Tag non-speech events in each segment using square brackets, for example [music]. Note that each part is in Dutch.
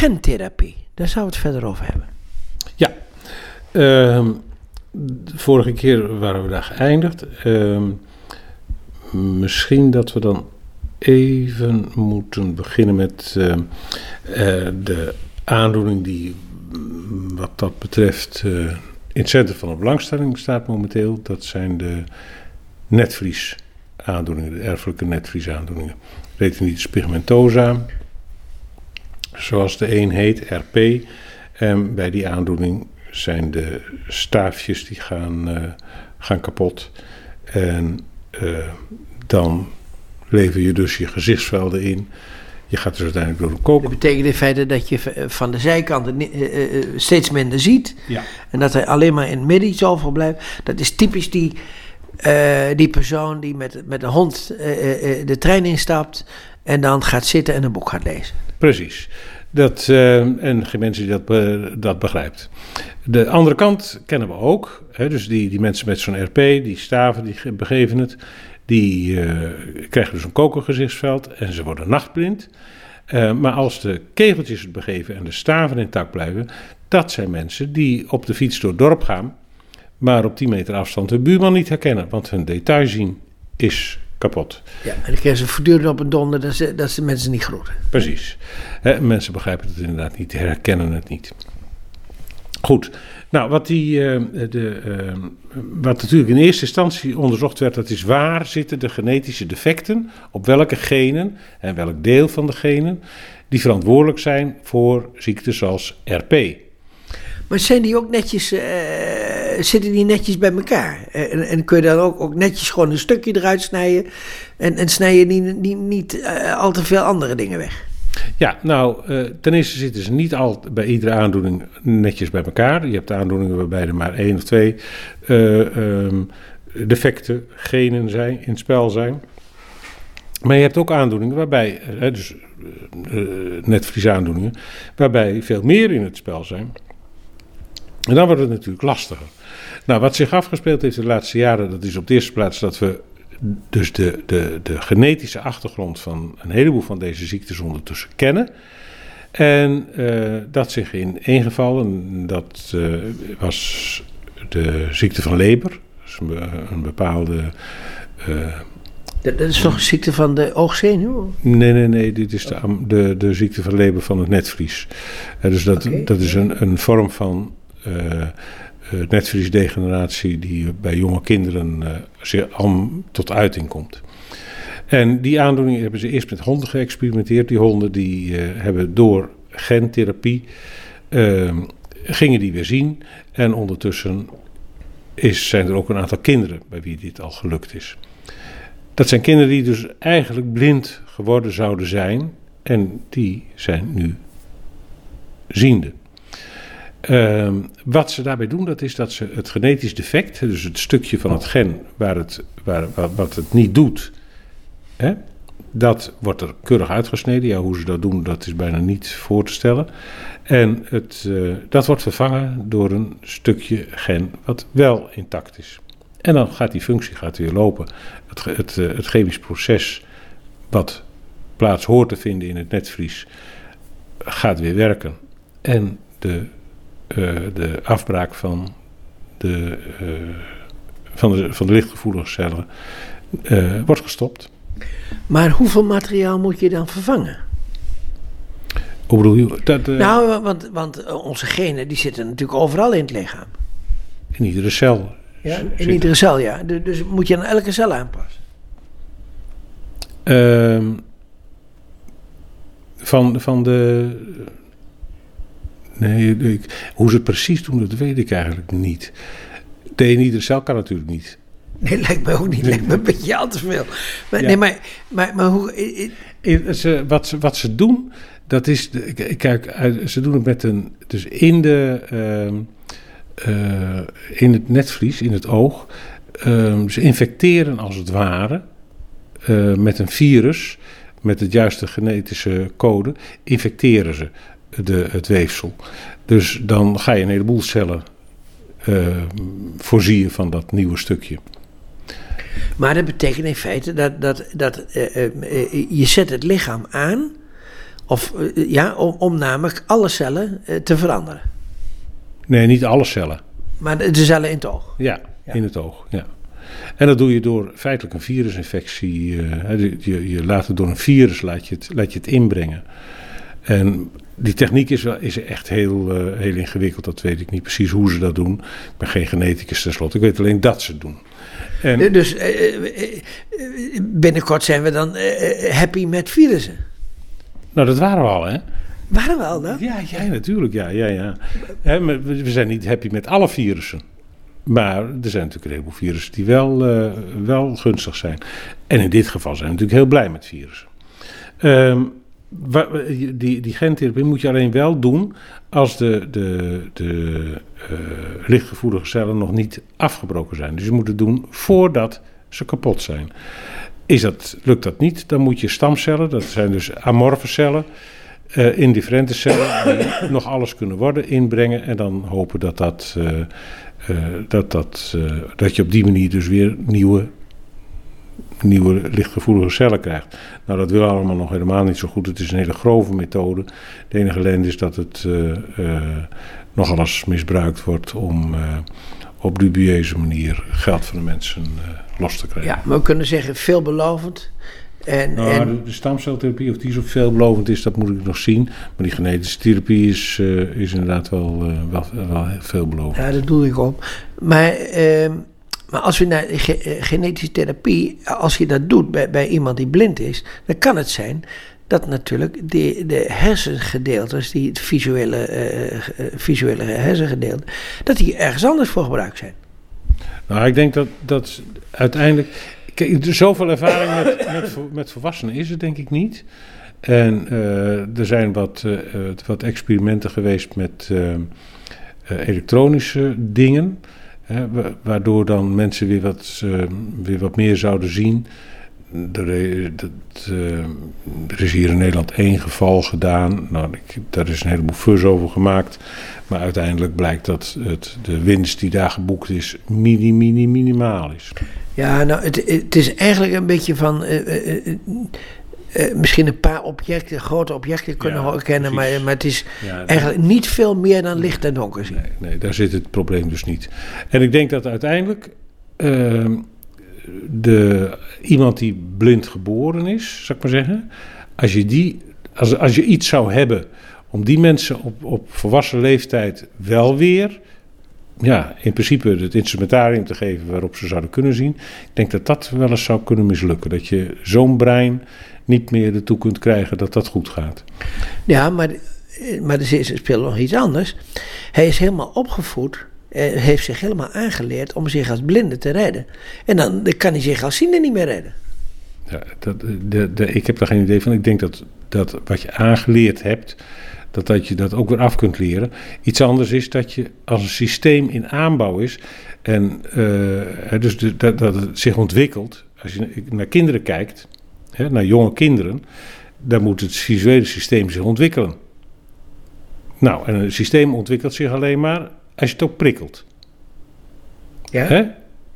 gentherapie, daar zouden we het verder over hebben. Ja, ehm, de vorige keer waren we daar geëindigd. Ehm, misschien dat we dan even moeten beginnen met ehm, eh, de aandoening die mm, wat dat betreft eh, in het centrum van de belangstelling staat momenteel. Dat zijn de netvlies aandoeningen, de erfelijke netvliesaandoeningen. Retinitis pigmentosa, zoals de een heet, RP. En bij die aandoening zijn de staafjes die gaan, eh, gaan kapot. En uh, dan lever je dus je gezichtsvelden in. Je gaat dus uiteindelijk door de kook. Dat betekent in feite dat je van de zijkanten steeds minder ziet. Ja. En dat er alleen maar in het midden iets overblijft. Dat is typisch die, uh, die persoon die met, met de hond uh, uh, de trein instapt. En dan gaat zitten en een boek gaat lezen. Precies. Dat, en geen mensen die dat, dat begrijpt. De andere kant kennen we ook. Hè, dus die, die mensen met zo'n RP, die staven, die begeven het. Die krijgen dus een kokergezichtsveld en ze worden nachtblind. maar als de kegeltjes het begeven en de staven intact blijven, dat zijn mensen die op de fiets door het dorp gaan maar op 10 meter afstand de buurman niet herkennen, want hun detail zien is kapot. Ja, en dan krijgen ze voortdurend op een donder dat ze, dat ze mensen niet groeten. Precies. He, mensen begrijpen het inderdaad niet, herkennen het niet. Goed, nou wat, die, uh, de, uh, wat natuurlijk in eerste instantie onderzocht werd, dat is waar zitten de genetische defecten, op welke genen en welk deel van de genen, die verantwoordelijk zijn voor ziektes zoals RP. Maar zijn die ook netjes, uh, zitten die netjes bij elkaar? En, en, kun je dan ook, ook netjes gewoon een stukje eruit snijden en, en snij je niet, niet, uh, al te veel andere dingen weg? Ja, nou, ten eerste zitten ze niet al bij iedere aandoening netjes bij elkaar. Je hebt aandoeningen waarbij er maar één of twee um, defecten, genen zijn, in het spel zijn. Maar je hebt ook aandoeningen waarbij, dus netvliesaandoeningen, waarbij veel meer in het spel zijn. En dan wordt het natuurlijk lastiger. Nou, wat zich afgespeeld heeft de laatste jaren, dat is op de eerste plaats dat we dus de, de, de genetische achtergrond van een heleboel van deze ziektes ondertussen kennen. En uh, dat zich in één geval, en dat uh, was de ziekte van Leber, dus een, een bepaalde. Uh, dat, is toch een ziekte van de oogzenuw? Nee, nee, nee. Dit is de, de, de ziekte van Leber van het netvlies. dus dat, okay. dat is een, een vorm van netvliesdegeneratie die bij jonge kinderen uh, al tot uiting komt. En die aandoening hebben ze eerst met honden geëxperimenteerd. Die honden die hebben door gentherapie ehm, gingen die weer zien. En ondertussen is, zijn er ook een aantal kinderen bij wie dit al gelukt is. Dat zijn kinderen die dus eigenlijk blind geworden zouden zijn. En die zijn nu ziende. Uh, wat ze daarbij doen, dat is dat ze het genetisch defect, dus het stukje van het gen waar het, waar, wat het niet doet, hè, dat wordt er keurig uitgesneden. Ja, hoe ze dat doen, dat is bijna niet voor te stellen. En het, uh, dat wordt vervangen door een stukje gen wat wel intact is. En dan gaat die functie gaat weer lopen. Het, het, uh, het chemisch proces wat plaats hoort te vinden in het netvlies gaat weer werken. En de de afbraak van de, uh, van de, van de lichtgevoelige cellen uh, wordt gestopt. Maar hoeveel materiaal moet je dan vervangen? Hoe bedoel je? Dat, nou, want, want onze genen die zitten natuurlijk overal in het lichaam. In iedere cel. Ja, in zitten. iedere cel, ja. Dus moet je aan elke cel aanpassen? Ehm, van, van de Nee, ik, hoe ze het precies doen, dat weet ik eigenlijk niet. De in iedere cel kan natuurlijk niet. Nee, lijkt me ook niet. Lijkt me een beetje al te veel. Maar, ja. Nee, maar, maar, maar hoe... Ze, wat, ze, wat ze doen, dat is... Kijk, ze doen het met een... Dus in, de, uh, uh, in het netvlies, in het oog... Uh, ze infecteren als het ware uh, met een virus... met het juiste genetische code... infecteren ze de, het weefsel. Dus dan ga je een heleboel cellen uh, voorzien van dat nieuwe stukje. Maar dat betekent in feite dat, dat, dat uh, uh, je zet het lichaam aan Of eh, ja, om, om namelijk alle cellen eh, te veranderen. Nee, niet alle cellen. Maar de, de cellen in het oog. Ja, Ja. in het oog. Ja. En dat doe je door feitelijk een virusinfectie. eh, je, je laat het door een virus laat je het, laat je het inbrengen. En die techniek is, wel, is echt heel, eh, heel ingewikkeld. Dat weet ik niet precies hoe ze dat doen. Ik ben geen geneticus tenslotte. Ik weet alleen dat ze het doen. En, Eh, Dus eh, binnenkort zijn we dan happy met virussen. nou, dat waren we al, hè? Waren we al dan? Ja, jij natuurlijk. Ja, ja, ja. We zijn niet happy met alle virussen. Maar er zijn natuurlijk een heleboel virussen die wel, wel gunstig zijn. En in dit geval zijn we natuurlijk heel blij met virussen. Wa- die, die gentherapie moet je alleen wel doen als de, de, de eh, lichtgevoelige cellen nog niet afgebroken zijn. Dus je moet het doen voordat ze kapot zijn. Is dat, lukt dat niet, dan moet je stamcellen, dat zijn dus amorfe cellen, eh, indifferente cellen die [coughs] nog alles kunnen worden inbrengen en dan hopen dat, dat, eh, dat, dat, dat je op die manier dus weer nieuwe, nieuwe lichtgevoelige cellen krijgt. Nou, dat wil allemaal nog helemaal niet zo goed. Het is een hele grove methode. De enige ellende is dat het eh, eh, nogal eens misbruikt wordt om eh, op dubieuze manier geld van de mensen los te krijgen. Ja, maar we kunnen zeggen veelbelovend. En, Nou, en de, stamceltherapie, of die zo veelbelovend is, dat moet ik nog zien. Maar die genetische therapie is, is inderdaad wel, wel, wel veelbelovend. ja, dat doe ik op. Maar, ehm, maar als we naar ge- eh, genetische therapie, als je dat doet bij, bij iemand die blind is, dan kan het zijn dat natuurlijk de, de hersengedeeltes, die het visuele, eh, eh, visuele hersengedeelte, dat die ergens anders voor gebruikt zijn. Nou, ik denk dat, dat uiteindelijk. Kijk, er zoveel ervaring met, [coughs] met, met volwassenen is het denk ik niet. En er zijn wat, wat experimenten geweest met elektronische dingen. Waardoor dan mensen weer wat, eh, weer wat meer zouden zien. Er, eh, er is hier in Nederland één geval gedaan. Nou, ik, daar is een heleboel fuzz over gemaakt. Maar uiteindelijk blijkt dat het, de winst die daar geboekt is, mini, mini, minimaal is. Ja, nou, het, het is eigenlijk een beetje van. eh, eh, misschien een paar objecten, grote objecten kunnen Ja, herkennen, maar, maar het is Ja, eigenlijk niet veel meer dan licht en donker zien. Nee, nee, daar zit het probleem dus niet. En ik denk dat uiteindelijk ehm, de, iemand die blind geboren is, zou ik maar zeggen, als je, die, als, als je iets zou hebben om die mensen op, op volwassen leeftijd wel weer, ja, in principe het instrumentarium te geven waarop ze zouden kunnen zien, ik denk dat dat wel eens zou kunnen mislukken. Dat je zo'n brein niet meer ertoe kunt krijgen dat dat goed gaat. Ja, maar, maar er is- speelt nog iets anders. Hij is helemaal opgevoed, eh, heeft zich helemaal aangeleerd om zich als blinde te redden. En dan kan hij zich als ziende niet meer redden. Ja, dat, de, de, ik heb daar geen idee van. Ik denk dat, dat wat je aangeleerd hebt, dat, dat je dat ook weer af kunt leren. Iets anders is dat je als een systeem in aanbouw is en eh, dus de, dat, dat het zich ontwikkelt. Als je naar kinderen kijkt, hè, naar jonge kinderen, dan moet het visuele systeem zich ontwikkelen. Nou, en een systeem ontwikkelt zich alleen maar als je het ook prikkelt. Ja? Hè?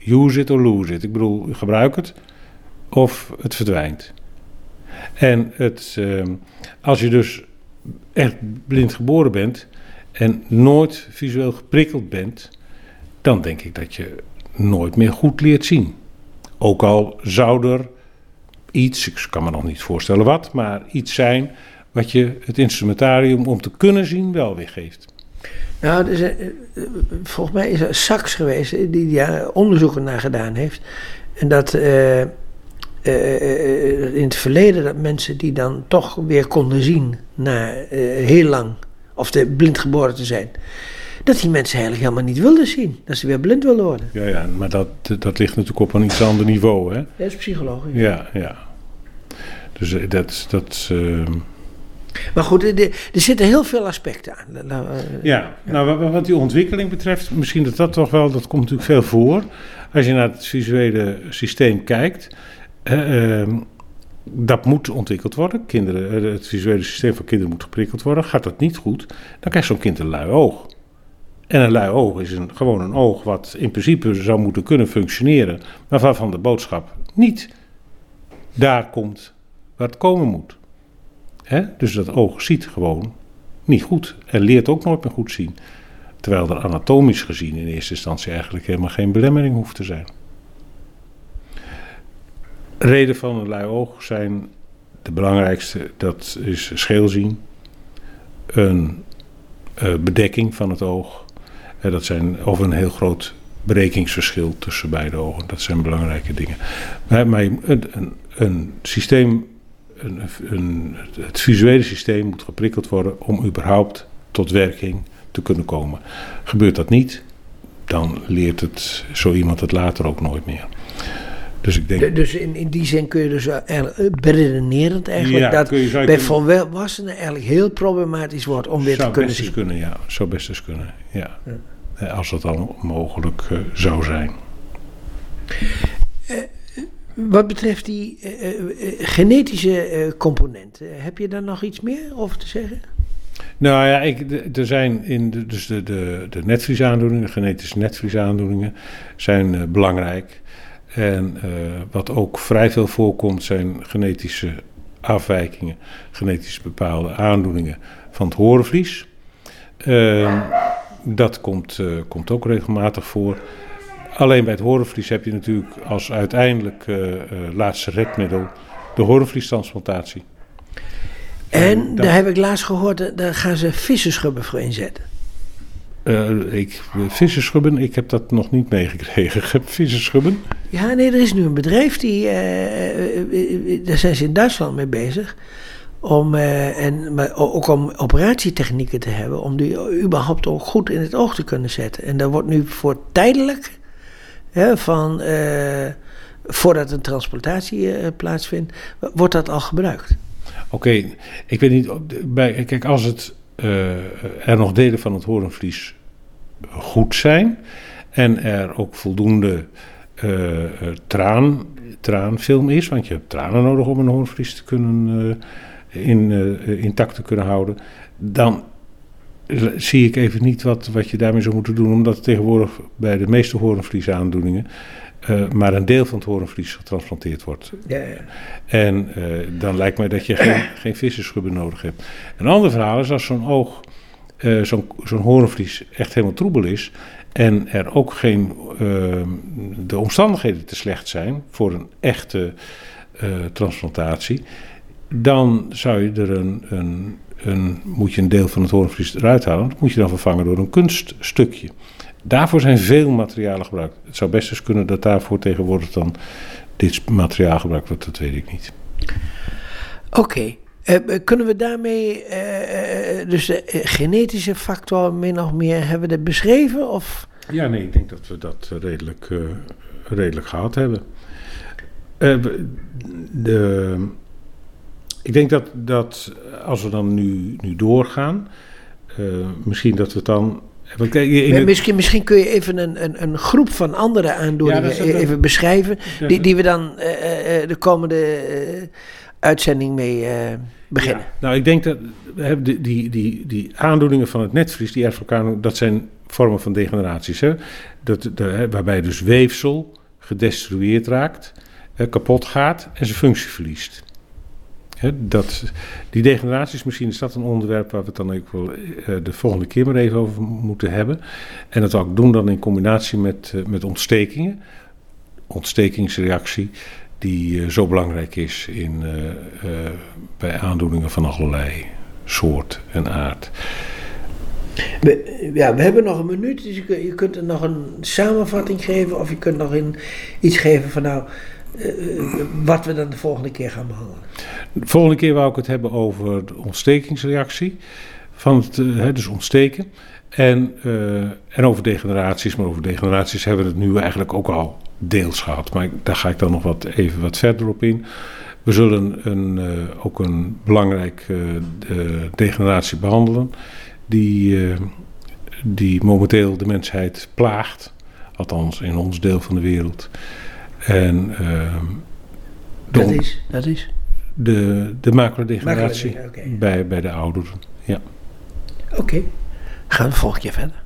Use it or lose it. Ik bedoel, gebruik het of het verdwijnt. En het, ehm, als je dus echt blind geboren bent en nooit visueel geprikkeld bent, dan denk ik dat je nooit meer goed leert zien. Ook al zou er iets, ik kan me nog niet voorstellen wat, maar iets zijn wat je het instrumentarium om te kunnen zien wel weer geeft. Nou, eh, volgens mij is er Sachs geweest die daar onderzoeken naar gedaan heeft. En dat eh, eh, eh, in het verleden dat mensen die dan toch weer konden zien na eh, heel lang, of de blind geboren te zijn, dat die mensen eigenlijk helemaal niet wilden zien. Dat ze weer blind wilden worden. Ja, ja maar dat, dat ligt natuurlijk op een iets ander niveau, hè? Dat is psychologisch. Ja, ja. Dus eh, dat, dat ehm, Maar goed, er, er zitten heel veel aspecten aan. Nou, eh, Ja, nou wa- wa- wat die ontwikkeling betreft, misschien dat dat toch wel, dat komt natuurlijk veel voor. Als je naar het visuele systeem kijkt, eh, ehm, dat moet ontwikkeld worden. Kinderen, eh, het visuele systeem van kinderen moet geprikkeld worden. Gaat dat niet goed, dan krijgt zo'n kind een lui oog. En een lui oog is een, gewoon een oog wat in principe zou moeten kunnen functioneren, maar waarvan de boodschap niet daar komt waar het komen moet. Dus dat oog ziet gewoon niet goed en leert ook nooit meer goed zien. Terwijl er anatomisch gezien in eerste instantie eigenlijk helemaal geen belemmering hoeft te zijn. Reden van een lui oog zijn de belangrijkste, dat is scheelzien, een uh, bedekking van het oog. Uh, dat zijn over een heel groot berekingsverschil tussen beide ogen. Dat zijn belangrijke dingen. Maar, maar een, een, een, systeem, een, een, het visuele systeem moet geprikkeld worden om überhaupt tot werking te kunnen komen. Gebeurt dat niet, dan leert het zo iemand het later ook nooit meer. Dus, ik denk, dus in, in die zin kun je dus eigenlijk beredenerend eigenlijk dat bij volwassenen eigenlijk heel problematisch wordt om weer te kunnen zien. Kunnen, ja, zou best eens kunnen, ja. ja. Als dat dan mogelijk uh, zou zijn. Uh, wat betreft die uh, genetische componenten, heb je daar nog iets meer over te zeggen? Nou ja, ik, er zijn in de, dus de, de, de netvliesaandoeningen, de genetische netvliesaandoeningen, zijn belangrijk. En uh, wat ook vrij veel voorkomt zijn genetische afwijkingen, genetisch bepaalde aandoeningen van het horenvlies. Uh, dat komt, uh, komt ook regelmatig voor. Alleen bij het horenvlies heb je natuurlijk als uiteindelijk laatste redmiddel de horenvliestransplantatie. En, en daar heb ik laatst gehoord, daar gaan ze vissenschubben voor inzetten. Ik, visserschubben, ik heb dat nog niet meegekregen. [laughs] Visserschubben? Ja, nee, er is nu een bedrijf die, uh, daar zijn ze in Duitsland mee bezig. Om, en, maar ook om operatietechnieken te hebben, om die überhaupt ook goed in het oog te kunnen zetten. En daar wordt nu voor tijdelijk, hè, van, voordat een transplantatie plaatsvindt, wordt dat al gebruikt. Oké, ik weet niet, bij, kijk, als het er nog delen van het horenvlies goed zijn en er ook voldoende traan, traanfilm is, want je hebt tranen nodig om een hoornvlies te kunnen, in, intact te kunnen houden, dan zie ik even niet wat, wat je daarmee zou moeten doen, omdat tegenwoordig bij de meeste hoornvliesaandoeningen uh, maar een deel van het hoornvlies getransplanteerd wordt. Ja, ja. En uh, dan lijkt mij dat je geen, geen nodig hebt. Een ander verhaal is als zo'n oog, uh, zo'n zo'n hoornvlies echt helemaal troebel is. En er ook geen, de omstandigheden te slecht zijn voor een echte transplantatie. Dan zou je er een, een, een, moet je een deel van het hoornvlies eruit halen. Dat moet je dan vervangen door een kunststukje. Daarvoor zijn veel materialen gebruikt. Het zou best eens kunnen dat daarvoor tegenwoordig dan dit materiaal gebruikt wordt, dat weet ik niet. Oké. Uh, kunnen we daarmee, dus de genetische factor min of meer, hebben we dat beschreven? Of? Ja, nee, ik denk dat we dat redelijk, redelijk gehad hebben. de, ik denk dat, dat als we dan nu, nu doorgaan, misschien dat we het dan misschien, misschien kun je even een, een, een groep van andere aandoeningen e- even beschrijven, die, die we dan uh, uh, de komende uh, uitzending mee beginnen. Ja. Nou, ik denk dat die, die, die, die aandoeningen van het netvlies, die erfelijke dat zijn vormen van degeneraties. Hè? Dat, de, waarbij dus weefsel gedestrueerd raakt, kapot gaat en zijn functie verliest dat, die degeneraties, misschien is dat een onderwerp waar we het dan ook wel uh, de volgende keer maar even over moeten hebben. En dat ook doen dan in combinatie met, uh, met ontstekingen. Ontstekingsreactie, die uh, zo belangrijk is in, bij aandoeningen van allerlei soort en aard. We, ja, we hebben nog een minuut, dus je, kunt er nog een samenvatting geven of je kunt nog in, iets geven van nou eh, wat we dan de volgende keer gaan behandelen. De volgende keer wou ik het hebben over de ontstekingsreactie. Van het, uh, dus ontsteken. En, uh, en over degeneraties. Maar over degeneraties hebben we het nu eigenlijk ook al deels gehad. Maar daar ga ik dan nog wat, even wat verder op in. We zullen een, ook een belangrijk degeneratie behandelen. Die, die momenteel de mensheid plaagt. Althans in ons deel van de wereld. En, uh, dat, is, dat is? De, de macrodegeneratie bij, bij de ouderen. Ja. Oké, gaan we volgende keer verder.